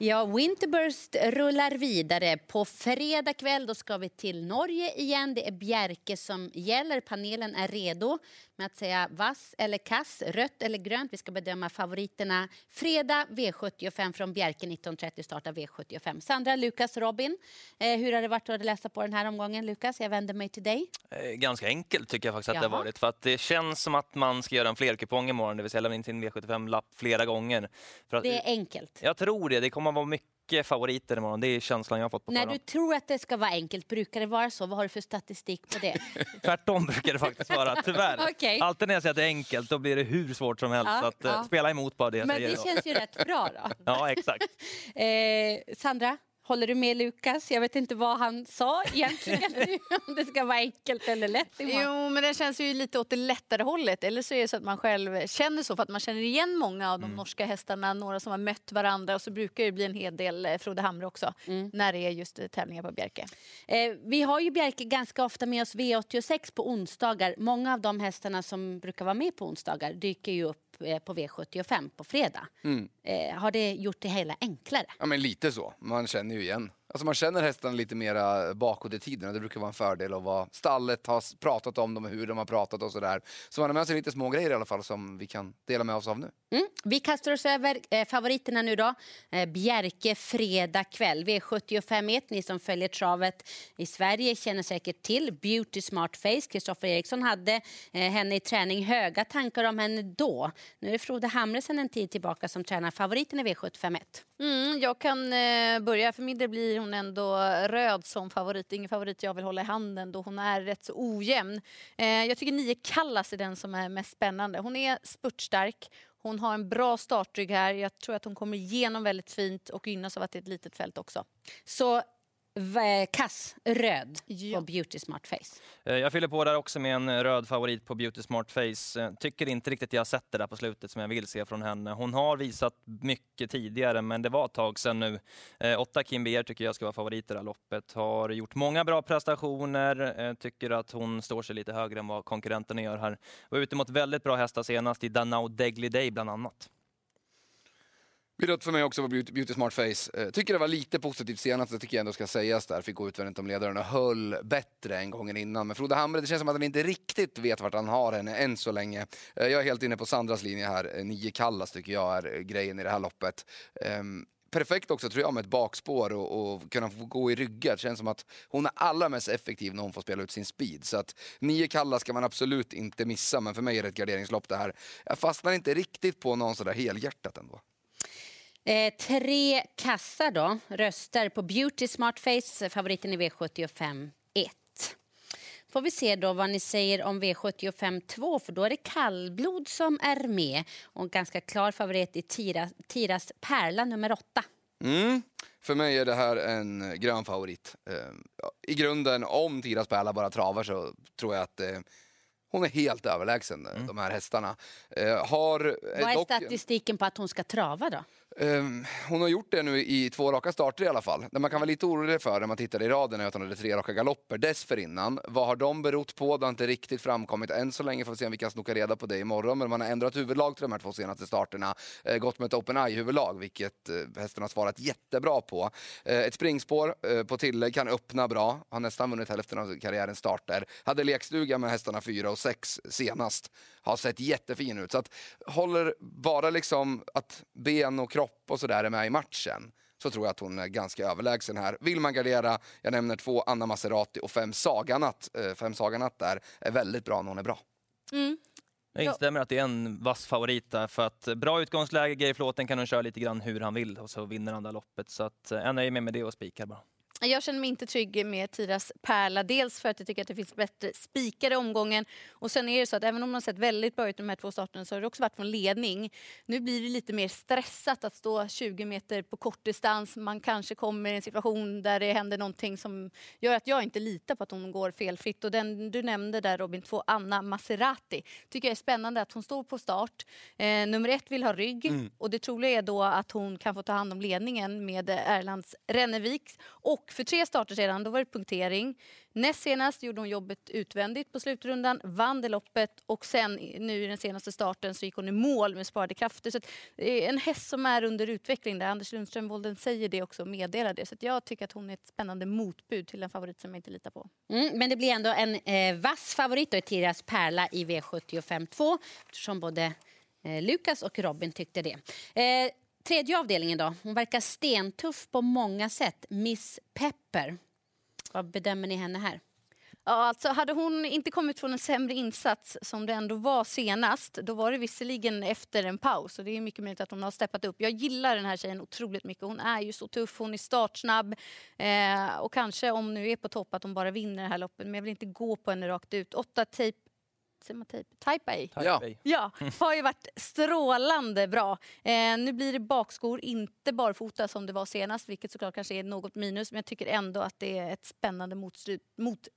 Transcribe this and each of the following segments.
Ja, Winterburst rullar vidare. På fredag kväll då ska vi till Norge igen. Det är Bjerke som gäller. Panelen är redo med att säga vass eller kass, rött eller grönt. Vi ska bedöma favoriterna. Fredag V75 från Bjerke 19.30 startar V75. Sandra, Lukas, Robin. Eh, hur har det varit att läsa på den här omgången? Lukas, jag vänder mig till dig. Eh, ganska enkelt tycker jag faktiskt att Jaha. det har varit. För att det känns som att man ska göra en flerkupong imorgon, det vill säga lämna in sin V75-lapp flera gånger. Att, Det är enkelt. Jag tror det. Det kommer att vara mycket favoriter imorgon. Det är känslan jag har fått på När förhand. du tror att det ska vara enkelt, brukar det vara så? Vad har du för statistik på det? Tvärtom brukar det faktiskt vara, tyvärr. Okej. Alltid när jag säger att det är enkelt, då blir det hur svårt som helst. Ja, att, eh, ja. spela emot bara det jag Men säger. det då. känns ju rätt bra då. Ja, exakt. Eh, Sandra, håller du med Lukas? Jag vet inte vad han sa egentligen. om det ska vara enkelt eller lätt imorgon. Jo, men den känns ju lite åt det lättare hållet. Eller så är det så att man själv känner så för att man känner igen många av de norska hästarna, några som har mött varandra och så brukar det bli en hel del eh, Frode Hamre också när det är just eh, tävlingar på Bjerke. Eh, vi har ju Bjerke ganska ofta med oss V86 på onsdagar. Många av de hästarna som brukar vara med på onsdagar dyker ju upp på V75 på fredag. Eh, har det gjort det hela enklare? Ja men lite så, man känner ju igen. Alltså man känner hästarna lite mera bakåt i tiden och det brukar vara en fördel att vara stallet, har pratat om dem, hur de har pratat och sådär. Så man har med sig lite små grejer i alla fall som vi kan dela med oss av nu. Mm. Vi kastar oss över eh, favoriterna nu då. Eh, Bjerke fredag kväll. V75 Ni som följer travet i Sverige känner säkert till Beauty Smart Face. Kristoffer Eriksson hade eh, henne i träning. Höga tankar om henne då. Nu är det Frode Hamre sedan en tid tillbaka som tränar favoriten i V75 Mm, jag kan eh, börja. För min del blir hon ändå röd som favorit. Ingen favorit jag vill hålla i handen då hon är rätt så ojämn. Eh, jag tycker nio Kallas är den som är mest spännande. Hon är spurtstark. Hon har en bra startrygg här. Jag tror att hon kommer igenom väldigt fint och gynnas av att det är ett litet fält också. Så kass, röd Ja. på Beauty Smart Face. Eh, Jag fyller på där också med en röd favorit på Beauty Smart Face. Eh, Tycker inte riktigt jag har sett det där på slutet som jag vill se från henne. Hon har visat mycket tidigare, men det var ett tag sedan nu. Eh, Åtta Kim Beer tycker jag ska vara favorit i det här loppet. Har gjort många bra prestationer. eh, Tycker att hon står sig lite högre än vad konkurrenterna gör här. Var ute mot väldigt bra hästar senast i Danao Degly Day bland annat. Blir rött för mig också på Beauty, Beauty Smart Face. Eh, tycker det var lite positivt senast, det tycker jag ändå ska sägas där. Fick gå utvändigt om ledaren och höll bättre än gången innan. Men Frode Hamre, det känns som att han inte riktigt vet vart han har henne än så länge. Eh, jag är helt inne på Sandras linje här. Eh, nio Kallas tycker jag är eh, grejen i det här loppet. Ehm, perfekt också tror jag med ett bakspår och, och kunna få gå i ryggar. Det känns som att hon är allra mest effektiv när hon får spela ut sin speed. Så att nio Kallas ska man absolut inte missa, men för mig är det ett garderingslopp det här. Jag fastnar inte riktigt på någon sådär helhjärtat ändå. Eh, tre kassar då, röster på Beauty Smart Face, favoriten i V75 1. Får vi se då vad ni säger om V75 2, för då är det kallblod som är med. Och en ganska klar favorit i Tira, Tiras Pärla nummer 8. Mm. För mig är det här en grön favorit. Eh, I grunden, om Tiras Pärla bara travar så tror jag att eh, hon är helt överlägsen, eh, de här hästarna. Eh, har, eh, Vad är dock- statistiken på att hon ska trava då? Ehm, hon har gjort det nu i två raka starter i alla fall. Det man kan vara lite orolig för när man tittar i raden är att hon hade tre raka galopper dessförinnan. Vad har de berott på? Det har inte riktigt framkommit än så länge. Får vi se om vi kan snoka reda på det imorgon. Men man har ändrat huvudlag till de här två senaste starterna. Eh, gått med ett open eye-huvudlag, vilket eh, hästen har svarat jättebra på. Eh, ett springspår eh, på tillägg kan öppna bra. Har nästan vunnit hälften av karriärens starter. Hade lekstuga med hästarna fyra och sex senast. Har sett jättefin ut. Så att håller bara liksom att ben och kropp och sådär är med i matchen så tror jag att hon är ganska överlägsen här. Vill man gardera, jag nämner två, Anna Maserati och fem Saganatt. Eh, fem Saganatt där är väldigt bra när hon är bra. Jag instämmer att det är en vass favorit där för att bra utgångsläge, Geir Flåten kan hon köra lite grann hur han vill och så vinner han det loppet. Så att eh, jag nöjer mig med det och spikar bara. Jag känner mig inte trygg med Tiras Pärla. Dels för att jag tycker att det finns bättre spikar i omgången. Och sen är det så att även om man har sett väldigt bra ut i de här två starterna så har det också varit från ledning. Nu blir det lite mer stressat att stå 20 meter på kortdistans. Man kanske kommer i en situation där det händer någonting som gör att jag inte litar på att hon går felfritt. Och den du nämnde där Robin, två Anna Maserati, tycker jag är spännande att hon står på start. Eh, nummer ett vill ha rygg och det troliga är då att hon kan få ta hand om ledningen med Erlands Rennevik. Och och för tre starter sedan då var det punktering. Näst senast gjorde hon jobbet utvändigt på slutrundan, vann det loppet och sen nu i den senaste starten så gick hon i mål med sparade krafter. Så det är eh, en häst som är under utveckling där. Anders Lundström Wolden säger det också och meddelar det. Så jag tycker att hon är ett spännande motbud till en favorit som jag inte litar på. Mm, men det blir ändå en eh, vass favorit då, Tiras Pärla i V75 2 eftersom både eh, Lukas och Robin tyckte det. Eh, tredje avdelningen då. Hon verkar stentuff på många sätt. Miss Pepper. Vad bedömer ni henne här? Ja, alltså hade hon inte kommit från en sämre insats som det ändå var senast, då var det visserligen efter en paus och det är mycket möjligt att hon har steppat upp. Jag gillar den här tjejen otroligt mycket. Hon är ju så tuff, hon är startsnabb eh, och kanske om nu är på topp att hon bara vinner det här loppet, men jag vill inte gå på henne rakt ut. Åtta tape Säger man tape? Taipei? Ja. Ja, har ju varit strålande bra. Eh, nu blir det bakskor, inte barfota som det var senast, vilket såklart kanske är något minus, men jag tycker ändå att det är ett spännande motstrid, mot,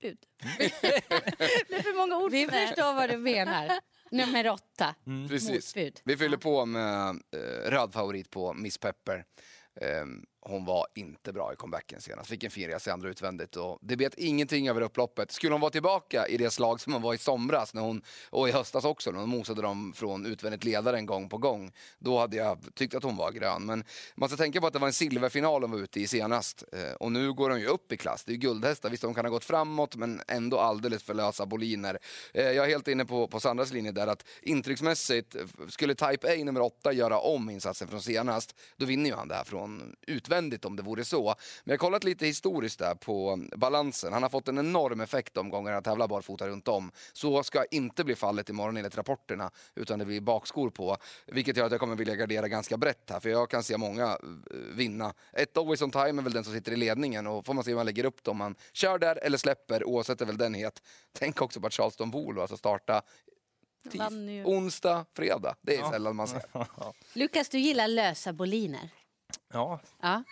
Gud. det blev för många ord Vi förstår vad du menar. Nummer åtta. Precis. Motbud. Vi fyller på med eh, röd favorit på Miss Pepper. Ehm, hon var inte bra i comebacken senast. Fick en fin resa i andra utvändigt. Och det bet ingenting över upploppet. Skulle hon vara tillbaka i det slag som hon var i somras när hon, och i höstas också, när hon mosade dem från utvändigt ledare en gång på gång, då hade jag tyckt att hon var grön. Men man ska tänka på att det var en silverfinal hon var ute i senast. Eh, och nu går hon ju upp i klass. Det är ju guldhästar. Visst, de kan ha gått framåt, men ändå alldeles för lösa boliner. Eh, jag är helt inne på, på Sandras linje där att intrycksmässigt, eh, skulle Type A nummer 8 göra om insatsen från senast, då vinner ju han det här från utvändigt om det vore så. Men jag har kollat lite historiskt där på balansen. Han har fått en enorm effekt de gånger han tävlar barfota runt om. Så ska inte bli fallet imorgon enligt rapporterna, utan det blir bakskor på. Vilket gör att jag kommer vilja gardera ganska brett här, för jag kan se många eh, vinna. Ett Always On Time är väl den som sitter i ledningen och får man se hur man lägger upp dem. Man kör där eller släpper, oavsett är väl den het. Tänk också på att Charleston Volo alltså starta tis- onsdag, fredag. Det är sällan man ser. Lukas, du gillar lösa boliner. Ja, Ja.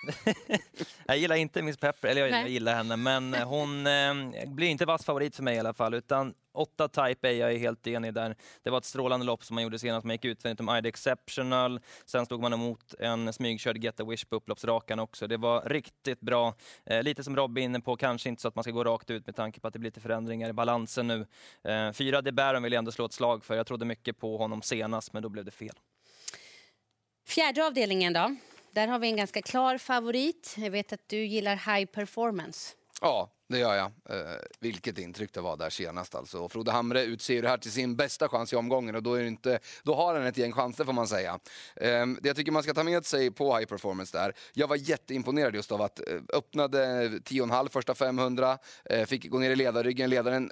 jag gillar inte Miss Pepper, eller jag, Nej. gillar henne, men hon eh, blir inte vass favorit för mig i alla fall. Utan 8 Type A, jag är helt enig där. Det var ett strålande lopp som man gjorde senast. Man gick utvändigt om ID Exceptional. Sen stod man emot en smygkörd Get a Wish på upploppsrakan också. Det var riktigt bra. Eh, lite som Robin inne på, kanske inte så att man ska gå rakt ut med tanke på att det blir lite förändringar i balansen nu. Eh, fyra De Baron vill jag ändå slå ett slag för. Jag trodde mycket på honom senast, men då blev det fel. Fjärde avdelningen då. Där har vi en ganska klar favorit. Jag vet att du gillar high performance. Ja, det gör jag. Eh, vilket intryck det var där senast. Alltså. Och Frode Hamre utser det här till sin bästa chans i omgången och då, är inte, då har han ett gäng chanser får man säga. Eh, det jag tycker man ska ta med sig på high performance där, jag var jätteimponerad just av att eh, öppnade 10,5 första 500, eh, fick gå ner i ledarryggen, ledaren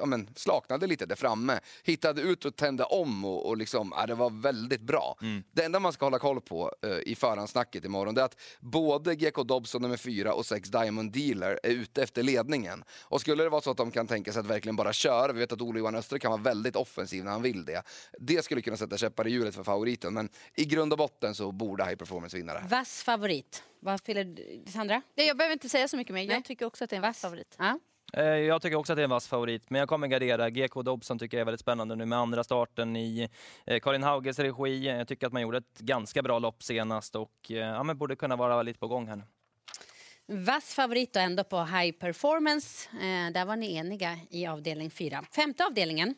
ja, men, slaknade lite där framme, hittade ut och tände om och, och liksom, det var väldigt bra. Det enda man ska hålla koll på eh, i förhandsnacket imorgon det är att både GK Dobson nummer 4 och 6 Diamond Dealer är ute efter ledningen. Och skulle det vara så att de kan tänka sig att verkligen bara köra, vi vet att Ole-Johan Öster kan vara väldigt offensiv när han vill det. Det skulle kunna sätta käppar i hjulet för favoriten, men i grund och botten så borde High Performance vinna det här. Vass favorit. Vad fyller Sandra? Nej, jag behöver inte säga så mycket mer. Nej. Jag tycker också att det är en vass favorit. Ja. Eh, Jag tycker också att det är en vass favorit, men jag kommer gardera. GK Dobson tycker jag är väldigt spännande nu med andra starten i eh, Karin Hauges regi. Jag tycker att man gjorde ett ganska bra lopp senast och eh, ja, men borde kunna vara lite på gång här nu. Vass favorit och ändå på high performance. Eh, där var ni eniga i avdelning 4. Femte avdelningen.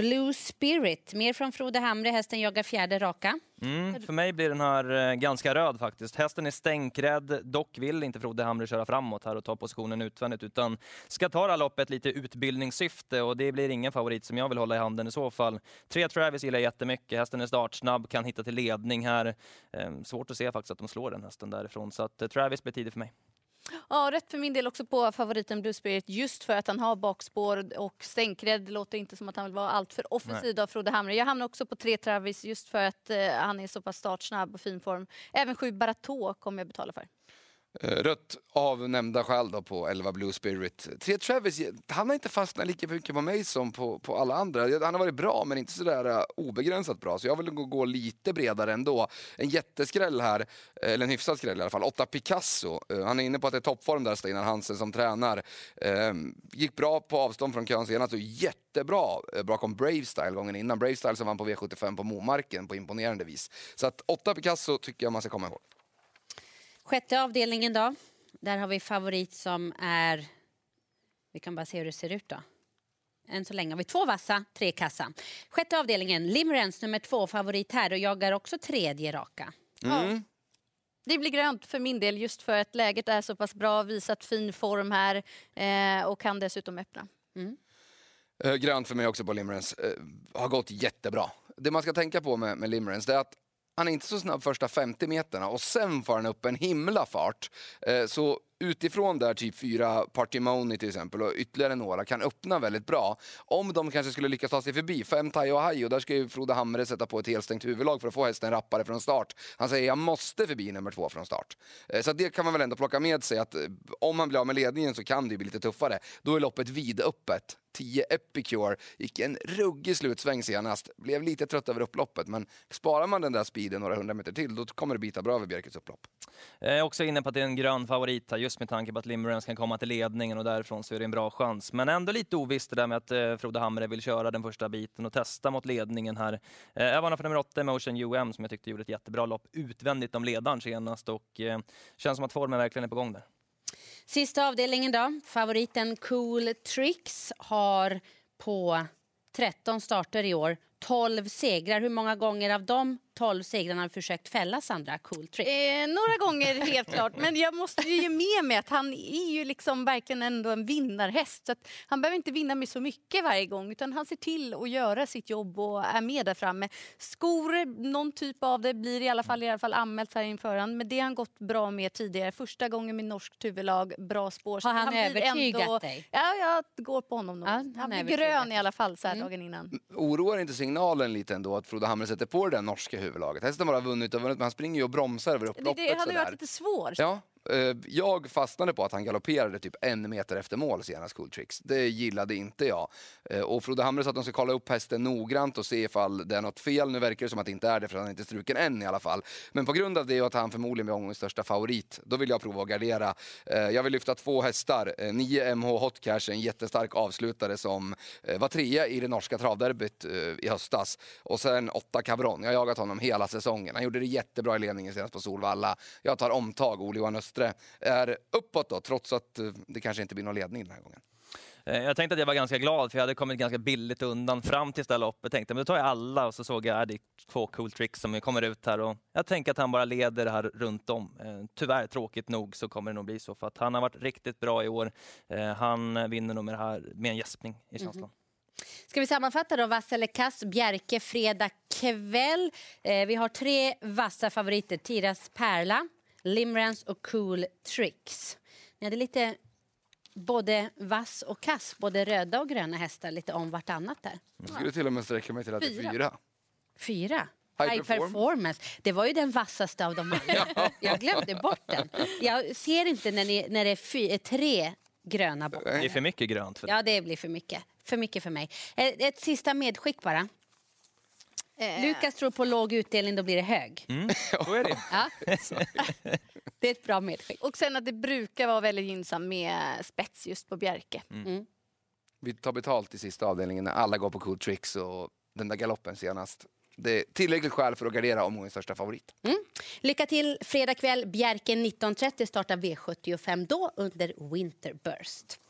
Blue Spirit. Mer från Frode Hamre. Hästen jagar fjärde raka. Mm, för mig blir den här eh, ganska röd faktiskt. Hästen är stänkrädd, dock vill inte Frode Hamre köra framåt här och ta positionen utvändigt utan ska ta det här loppet lite utbildningssyfte och det blir ingen favorit som jag vill hålla i handen i så fall. Tre Travis gillar jag jättemycket, hästen är startsnabb, kan hitta till ledning här. Ehm, svårt att se faktiskt att de slår den hästen därifrån så att eh, Travis blir tidig för mig. Ja, rätt för min del också på favoriten Blue Spirit just för att han har bakspår och stänkrädd. Det låter inte som att han vill vara allt för offensiv av Frode Hamre. Jag hamnar också på tre Travis just för att eh, han är så pass startsnabb och fin form. Även sju Barato kommer jag betala för. Eh, rött av nämnda skäl då på 11 Blue Spirit. Tre Travis, han har inte fastnat lika mycket på mig som på, på alla andra. Han har varit bra men inte sådär eh, obegränsat bra så jag vill gå, gå lite bredare ändå. En jätteskräll här, eh, eller en hyfsad skräll i alla fall, 8 Picasso. Han är inne på att det är toppform där Steinar Hansen som tränar. Ehm, gick bra på avstånd från kön senast och jättebra bakom Brave Style gången innan. Brave Style som vann på V75 på Momarken på imponerande vis. Så att 8 Picasso tycker jag man ska komma ihåg. Sjätte avdelningen då. Där har vi favorit som är... Vi kan bara se hur det ser ut då. Än så länge har vi två vassa, tre kassa. Sjätte avdelningen, Limerence nummer två, favorit här och jagar också tredje raka. Mm. Det blir grönt för min del just för att läget är så pass bra, visat fin form här eh, och kan dessutom öppna. Eh, Grönt för mig också på Limerence. Eh, har gått jättebra. Det man ska tänka på med, med Limerence är att han är inte så snabb första 50 meterna och sen får han upp en himla fart. Eh, så utifrån där typ fyra Partimony till exempel och ytterligare några kan öppna väldigt bra. Om de kanske skulle lyckas ta sig förbi fem Tai Ohio. där ska ju Frode Hamre sätta på ett helstängt huvudlag för att få hästen rappare från start. Han säger jag måste förbi nummer två från start. Eh, så det kan man väl ändå plocka med sig att eh, om man blir av med ledningen så kan det ju bli lite tuffare. Då är loppet vidöppet. 10 Epicure gick en ruggig slutsväng senast. Blev lite trött över upploppet men sparar man den där speeden några hundra meter till då kommer det bita bra över Bjerkes upplopp. Jag är också inne på att det är en grön favorit här, just med tanke på att Limerence kan komma till ledningen och därifrån så är det en bra chans. Men ändå lite ovisst det där med att eh, Frode Hamre vill köra den första biten och testa mot ledningen här. Eh, jag varnar för nummer 8, Emotion UM, som jag tyckte gjorde ett jättebra lopp utvändigt om ledaren senast och eh, känns som att formen verkligen är på gång där. Sista avdelningen då. Favoriten Cool Tricks har på 13 starter i år 12 segrar. Hur många gånger av de 12 segrarna har du försökt fälla Sandra Cool Tricks? Eh, några gånger helt klart, men jag måste ju ge med mig att han är ju liksom verkligen ändå en vinnarhäst. Så att han behöver inte vinna med så mycket varje gång utan han ser till att göra sitt jobb och är med där framme. Skor, någon typ av det blir i alla fall, i alla fall anmält här inför han. Men det har han gått bra med tidigare. Första gången med norskt huvudlag, bra spår. Så Har han blir övertygat ändå, dig? Ja, jag går på honom. nog. Ja, han han är blir grön i alla fall så här Mm. dagen innan. Oroar inte signalen lite ändå att Frode Hamre sätter på det där norska huvudlaget? Hästen bara vunnit och vunnit men han springer ju och bromsar över Det, upploppet det hade ju sådär. varit lite svårt. Ja, Eh, jag fastnade på att han galopperade typ en meter efter mål senast Cool Tricks. Det gillade inte jag. Eh, och Frode Hamre sa att de ska kolla upp hästen noggrant och se ifall det är något fel. Nu verkar det som att det inte är det för han är inte struken än i alla fall. Men på grund av det och att han förmodligen blir omgångens största favorit, då vill jag prova att gardera. Eh, jag vill lyfta två hästar. 9 MH Hot Cash, en jättestark avslutare som var trea i det norska travderbyt i höstas. Och sen 8 Cabron. Jag har jagat honom hela säsongen. Han gjorde det jättebra i ledningen senast på Solvalla. Jag tar omtag. Ole-Johan Östre är uppåt då, trots att eh, det kanske inte blir någon ledning den här gången. Eh, Jag tänkte att jag var ganska glad för jag hade kommit ganska billigt undan fram till det här loppet. Tänkte men då tar jag alla och så såg jag att det är två cool tricks som kommer ut här och jag tänker att han bara leder det här runt om. Eh, Tyvärr, tråkigt nog, så kommer det nog bli så för att han har varit riktigt bra i år. Han vinner nog med det här med en gäspning i känslan. Ska vi sammanfatta då? Vass eller kass, Bjerke fredag kväll. Eh, vi har tre vassa favoriter. Tiras Perla, Limrance och Cool Tricks. Ni hade lite både vass och kass, både röda och gröna hästar lite om vartannat där. Jag skulle till och med sträcka mig till att det är Fyra. fyra. High High, perform. performance. Det var ju den vassaste av dem alla. Jag glömde bort den. Jag ser inte när, ni, när det är fy, tre gröna bockar. Det är för mycket grönt. För Ja, det blir för mycket. För mycket för mig. Ett, ett sista medskick bara. Eh, Lukas tror på låg utdelning, då blir det hög. Mm, så är det. Ja. det är ett bra medskick. Och sen att det brukar vara väldigt gynnsamt med spets just på Bjerke. Vi tar betalt i sista avdelningen när alla går på Cool Tricks och den där galoppen senast. Det är tillräckligt skäl för att gardera omgångens största favorit. Lycka till fredag kväll. Bjerke 19.30 startar V75 då under Winterburst.